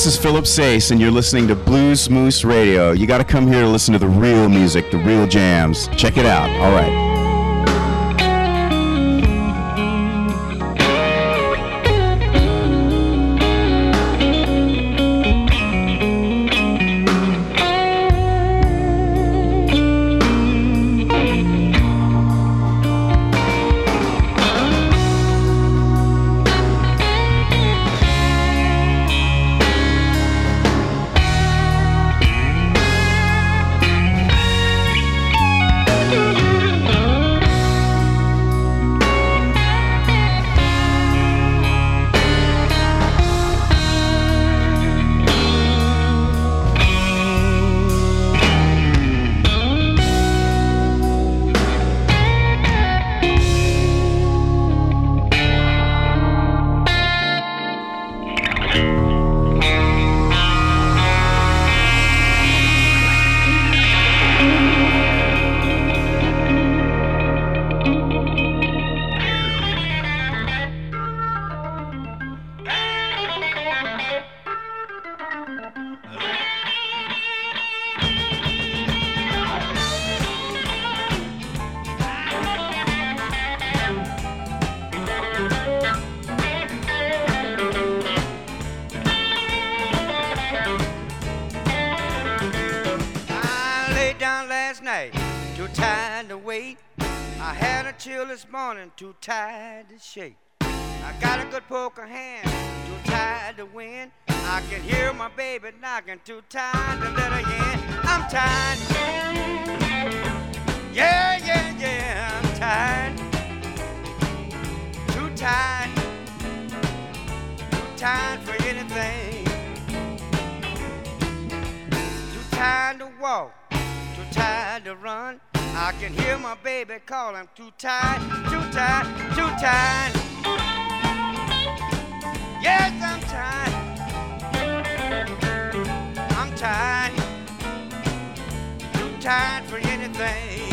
This is Philip Sayce, and you're listening to Blues Moose Radio. You got to come here to listen to the real music, the real jams. Check it out. All right. tired to wait. I had a chill this morning, too tired to shake. I got a good poker hand, too tired to win. I can hear my baby knocking, too tired to let her in. I'm tired. Yeah, yeah, yeah, I'm tired. Too tired. Too tired for anything. Too tired to walk, too tired to run. I can hear my baby call. I'm too tired, too tired, too tired. Yes, I'm tired. I'm tired. Too tired for anything.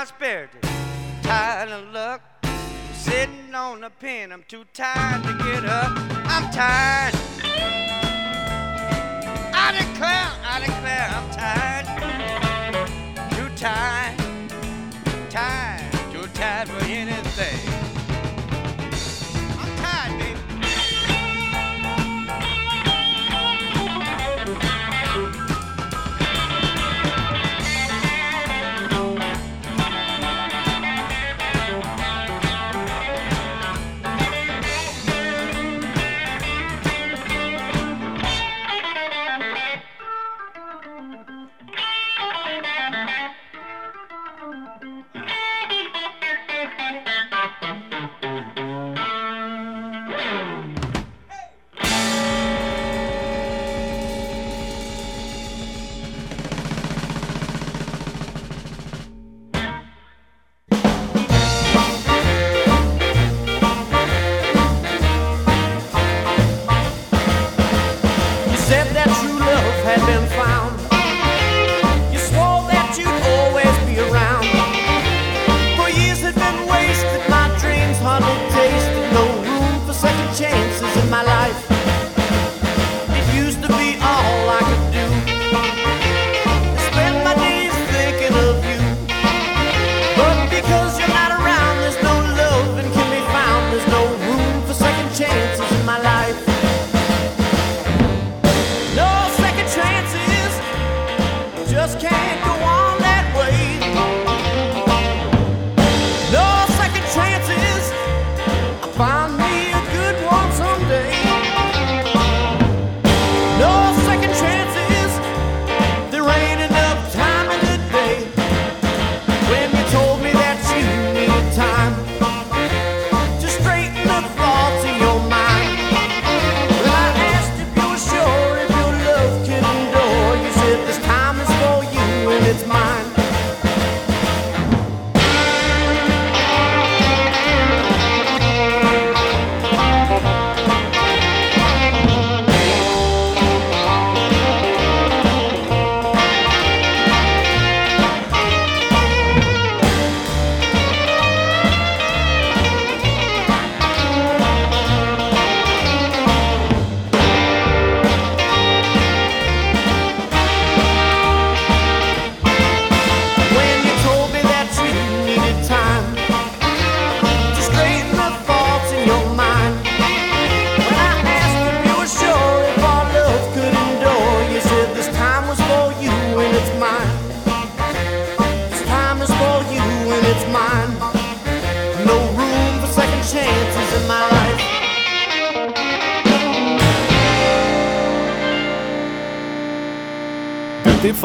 prosperity. Tired of luck, sitting on a pin. I'm too tired to get up. I'm tired.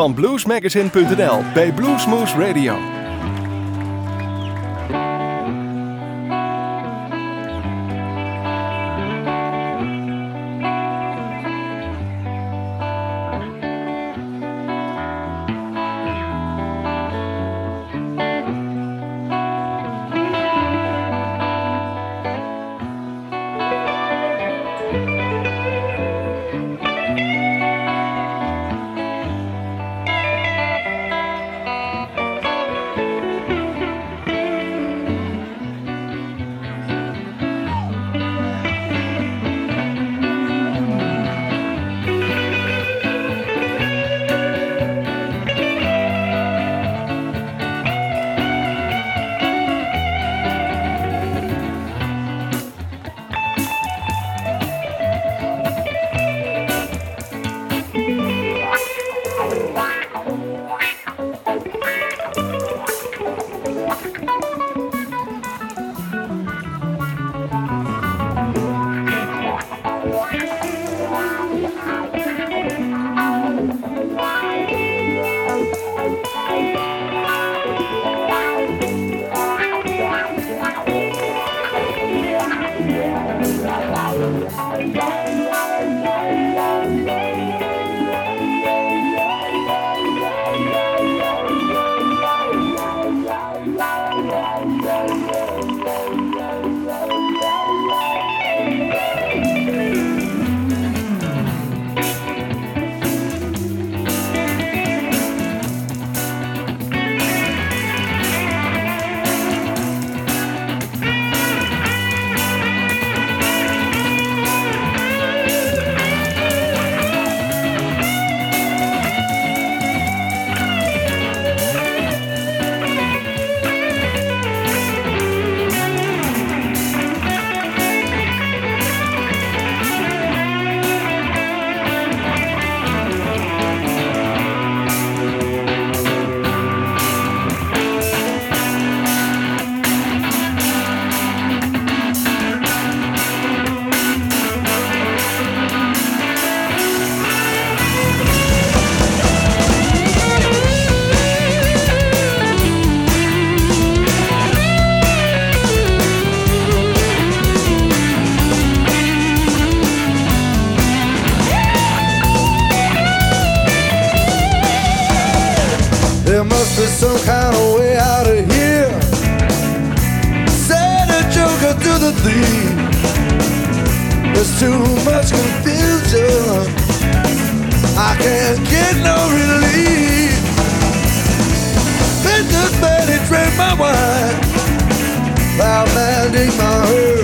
van bluesmagazine.nl bij Bluesmoose Radio. sorry.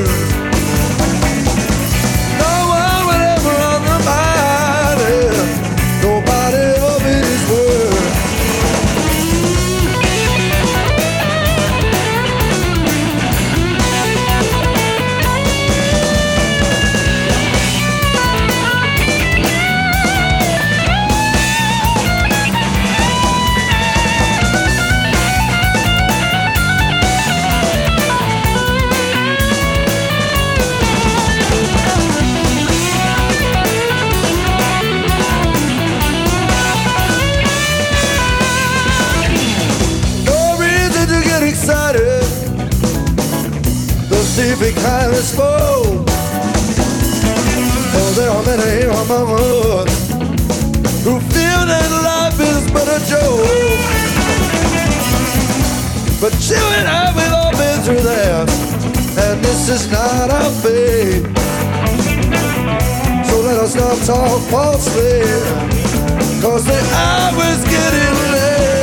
this is not our fate. So let us not talk falsely, cause the hour's getting late.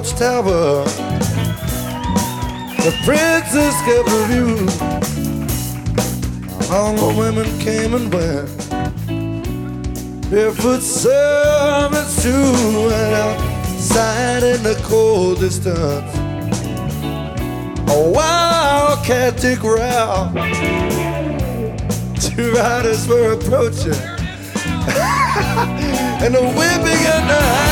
Watchtower. The princess kept a view. All the women came and went. Barefoot servants too, and outside in the cold distance. A wildcat growl. Two riders were approaching, and the wind began to howl.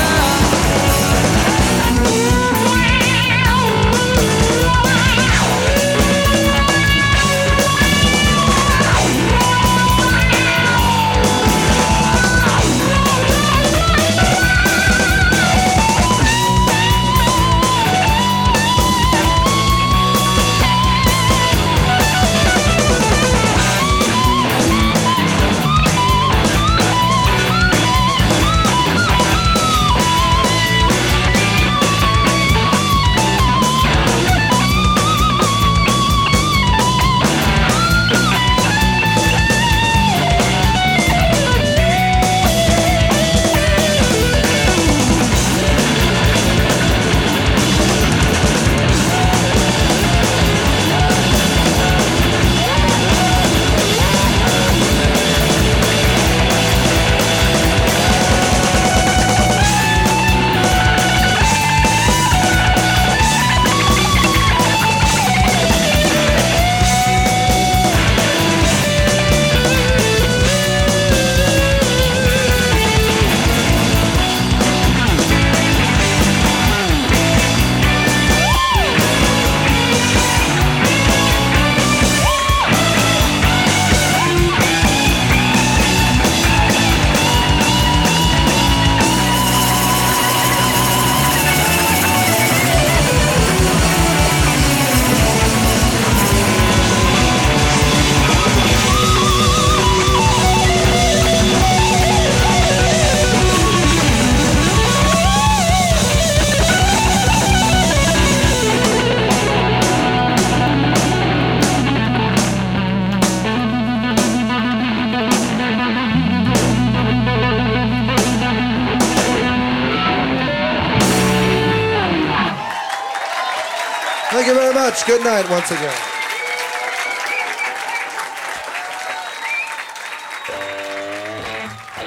Night once again.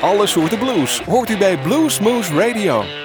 Alle soorten blues hoort u bij Blues Moose Radio.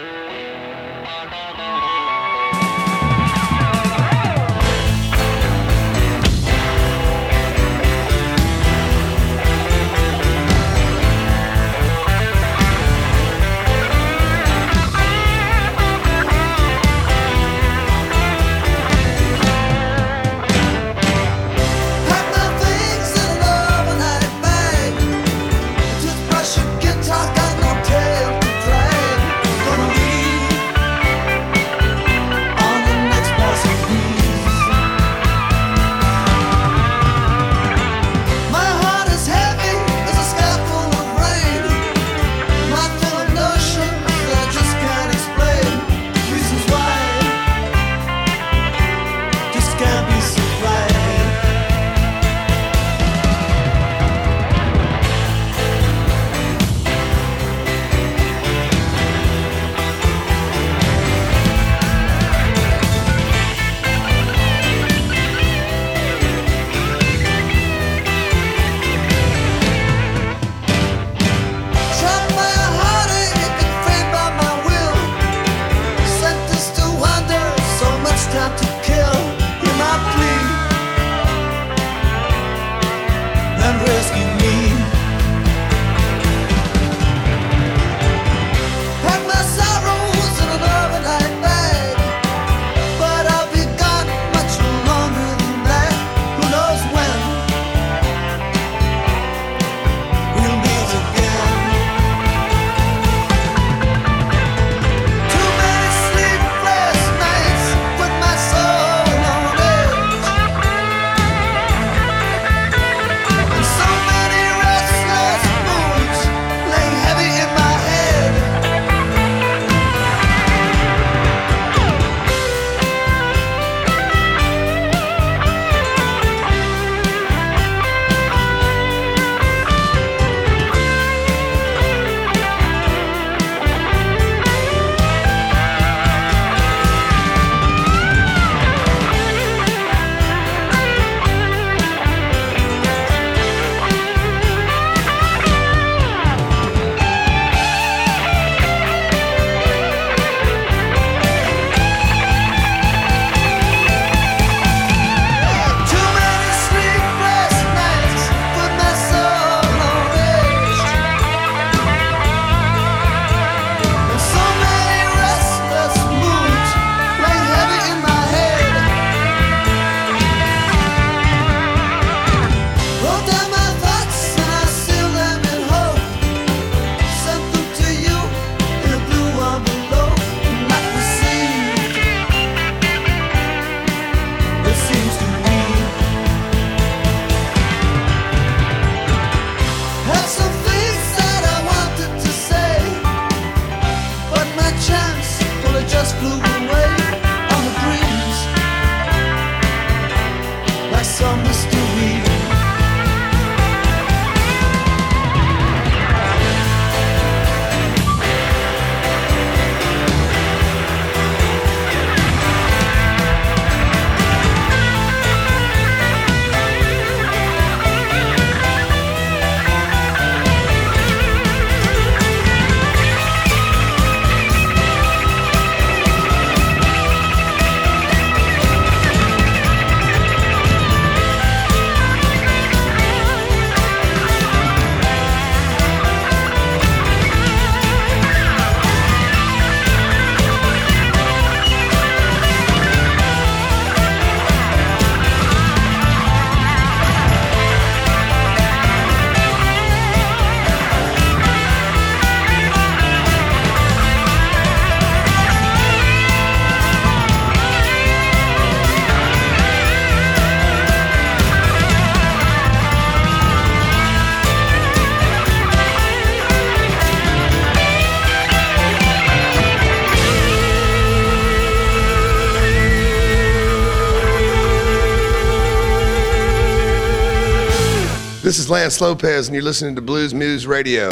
Is Lance Lopez, and you're listening to Blues Moose Radio.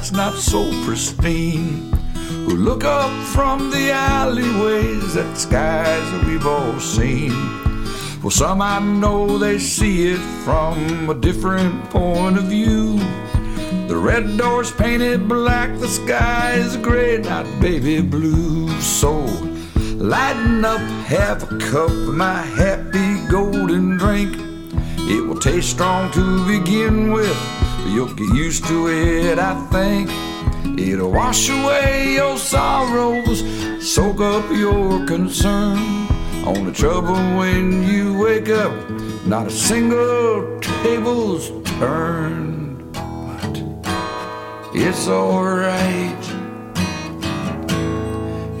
Their flats not so pristine, who look up from the alleyways at skies that we've all seen. Well, some I know they see it from a different point of view. The red door's painted black, the sky is gray, not baby blue. So lighten up, have a cup of my happy golden drink. It will taste strong to begin with, you'll get used to it, I think. It'll wash away your sorrows, soak up your concern. Only trouble when you wake up, not a single table's turned. But it's alright.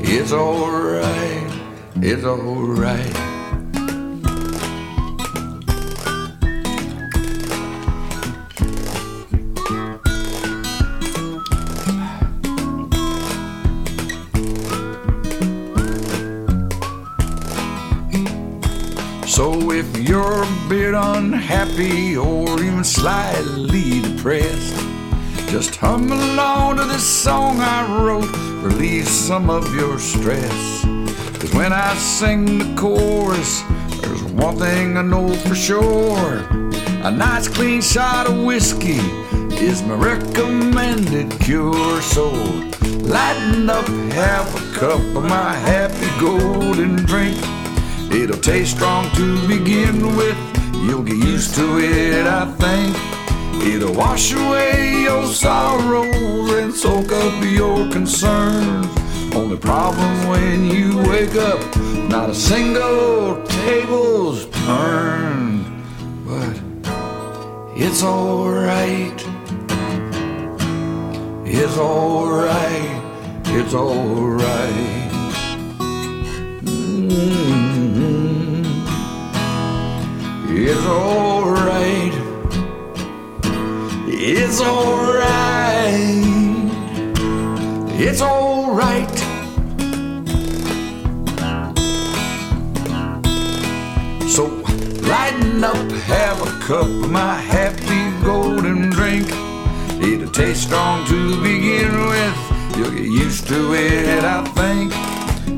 It's alright. It's alright. You're a bit unhappy or even slightly depressed, just hum along to this song I wrote, relieve some of your stress. Cause when I sing the chorus, there's one thing I know for sure. A nice clean shot of whiskey is my recommended cure. So lighten up, have a cup of my happy golden drink. It'll taste strong to begin with. You'll get used to it, I think. It'll wash away your sorrows and soak up your concerns. Only problem when you wake up, not a single table's turned. But it's alright. It's alright. It's alright. Mm. It's alright. It's alright. It's alright. So lighten up, have a cup of my happy golden drink. It'll taste strong to begin with. You'll get used to it, I think.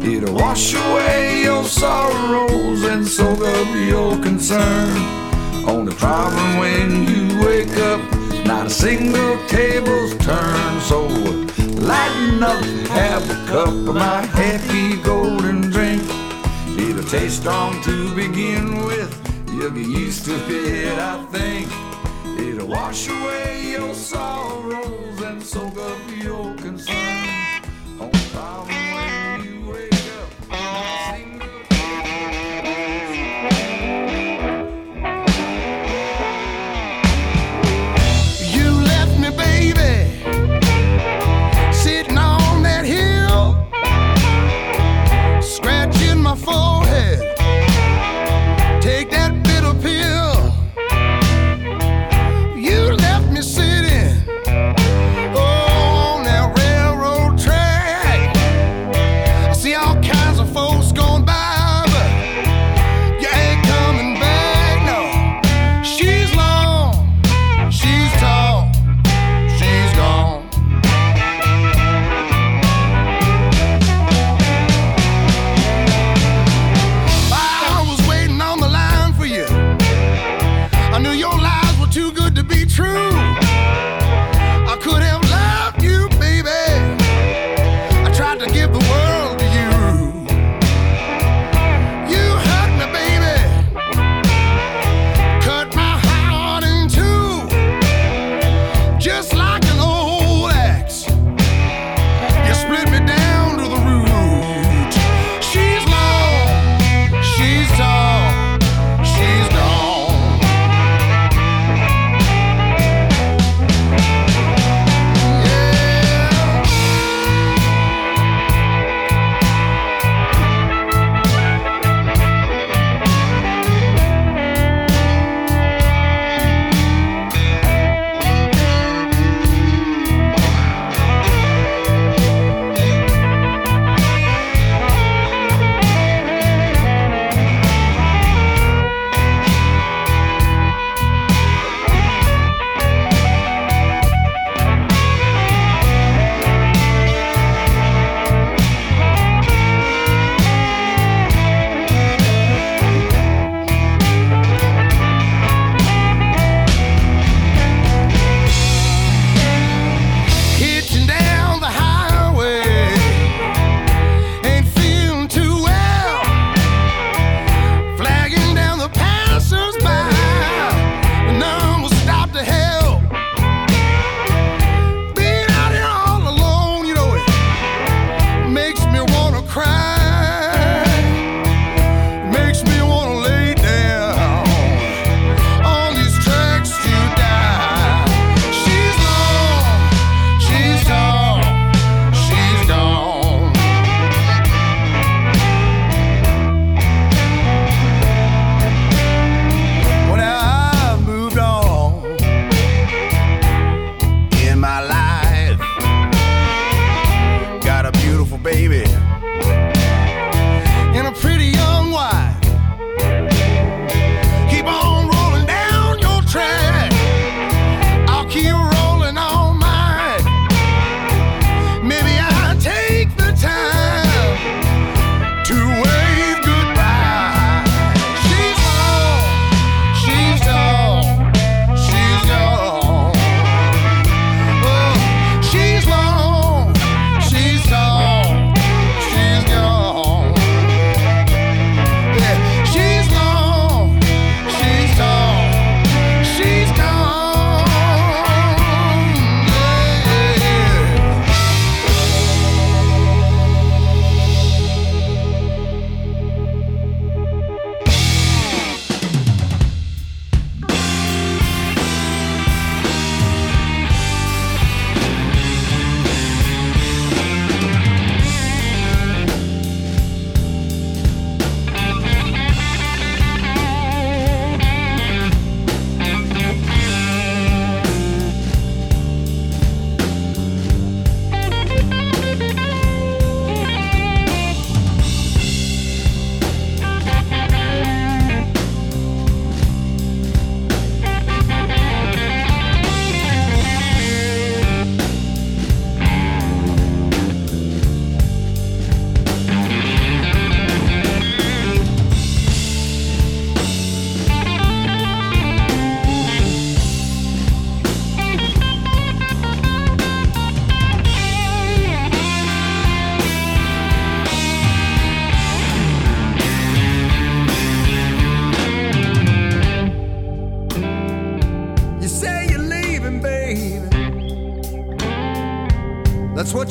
It'll wash away your sorrows and soak up your concern. Only problem when you wake up, not a single table's turned. So lighten up, have a cup of my happy golden drink. It'll taste strong to begin with. You'll get used to it, I think. It'll wash away your sorrows and soak up your concerns. Only problem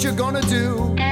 what you're gonna do.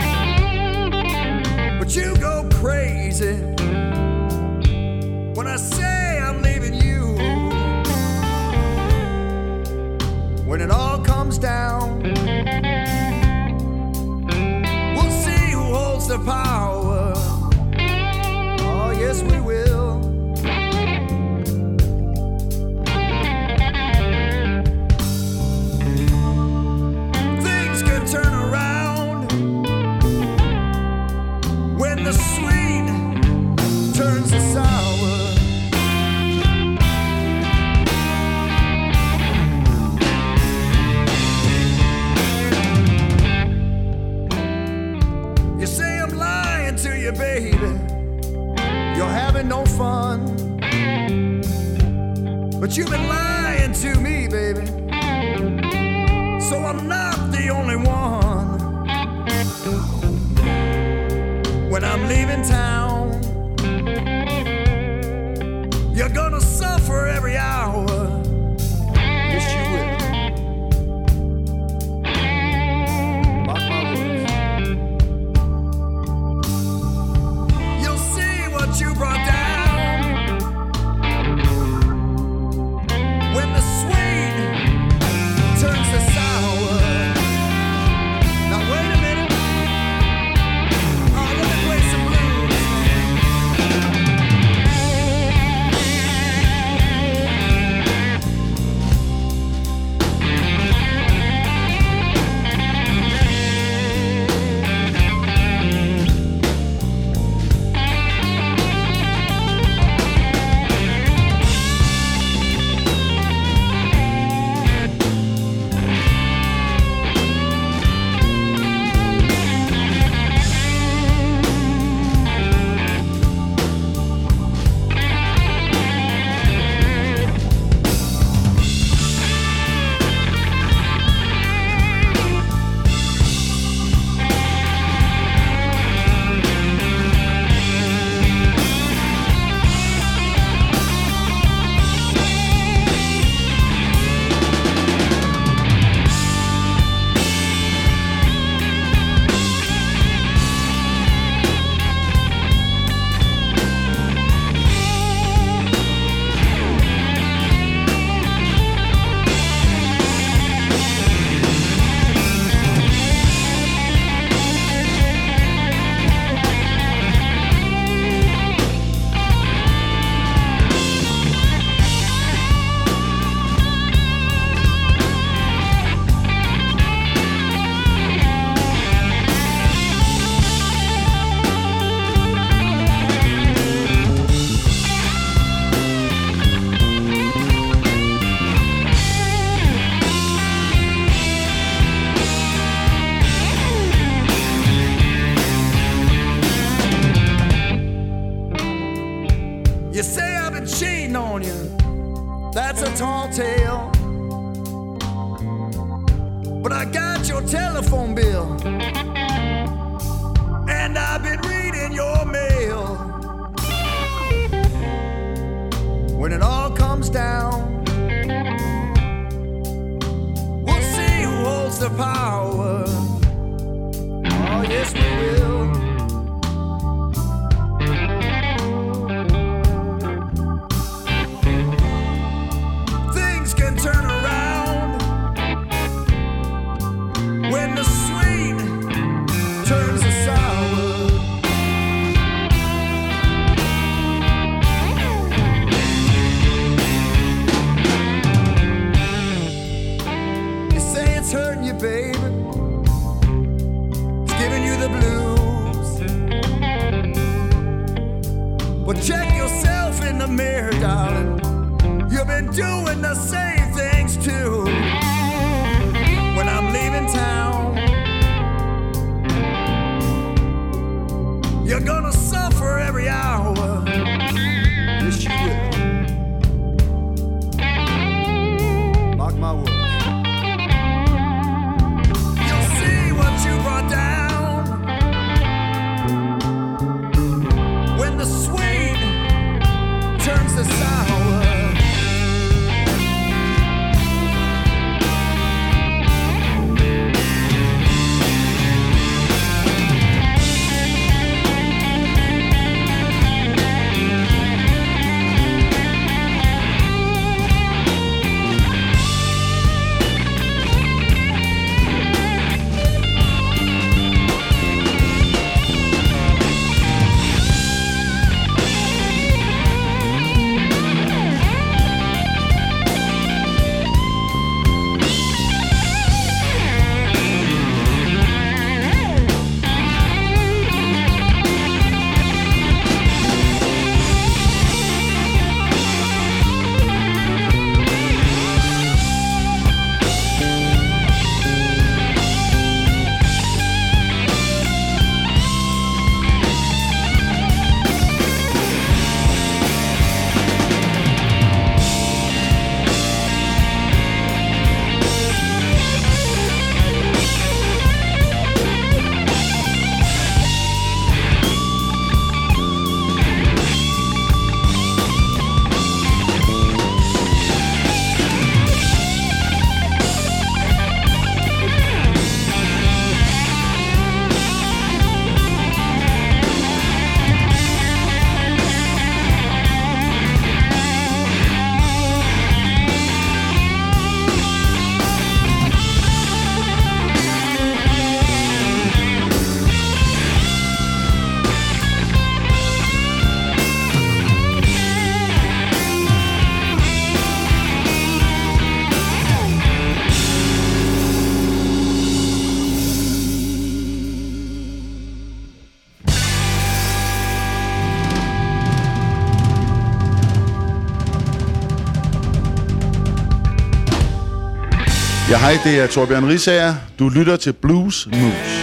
Hej, det er Torbjørn Risager. Du lytter til Blues Moves.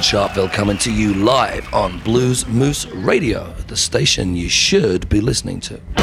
Sharpville coming to you live on Blues Moose Radio, the station you should be listening to.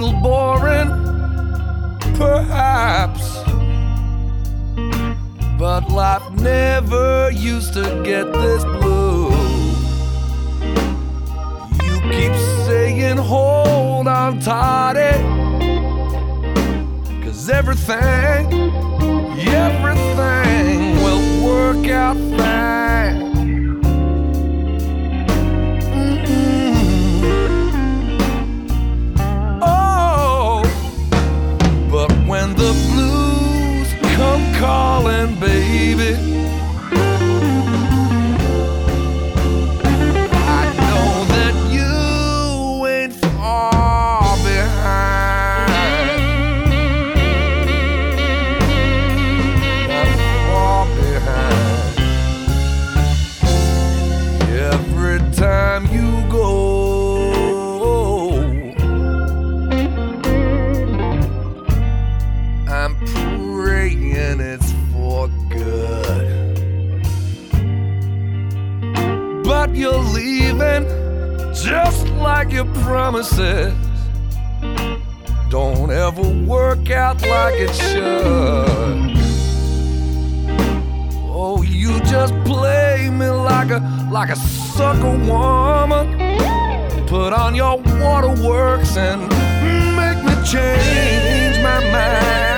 little boring, perhaps. But life never used to get this blue. You keep saying, hold on tight. Cause everything, everything will work out fine. calling, baby. Promises don't ever work out like it should. Oh, you just play me like a like a sucker woman. Put on your waterworks and make me change my mind.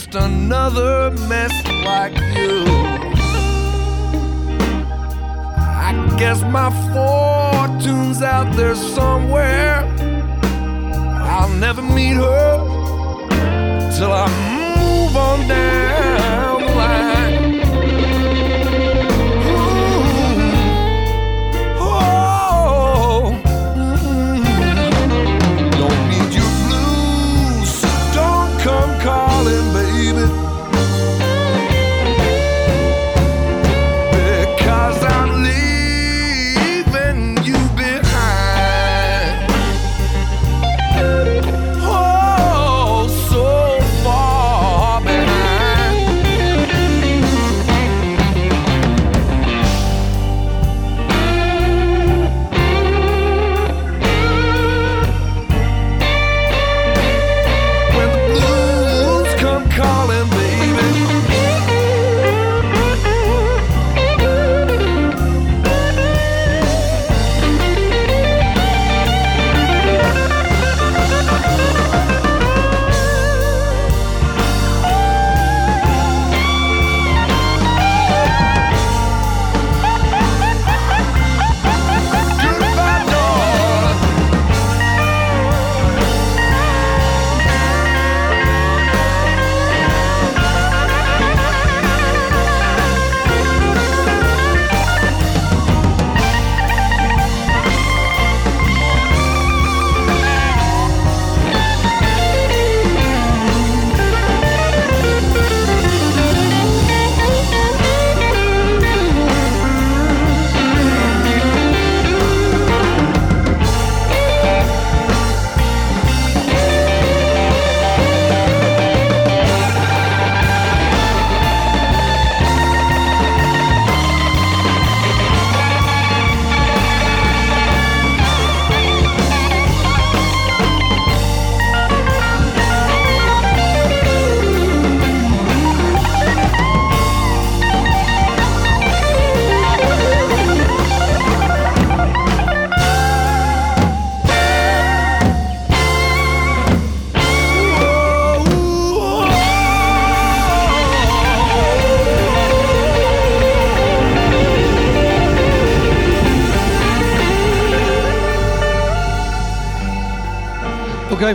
Just another mess like you? I guess my fortune's out there somewhere. I'll never meet her till I move on down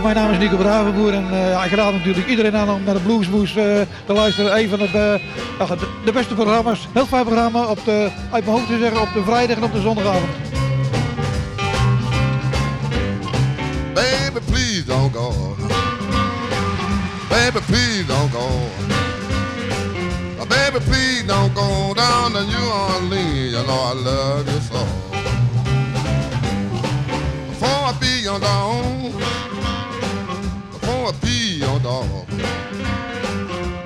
Mijn naam is Nico Bravenboer en ja, ik raad natuurlijk iedereen aan om naar de Bluesmoes eh, te luisteren. Een van de, eh, de, de beste programma's, heel fijn programma, op de, uit mijn hoofd te zeggen, op de vrijdag en op de zondagavond. Baby, please don't go. Baby, please don't go. Uh, Baby, please don't go down to New Orleans. You know I love you so. Before I be dog,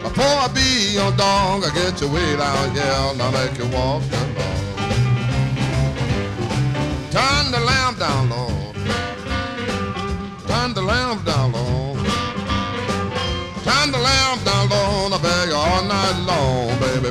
before I be your dog, I get you way down here and I make you walk the dog. Turn the lamp down, Lord. Turn the lamp down, Lord. Turn the lamp down, Lord. I beg you all night long, baby,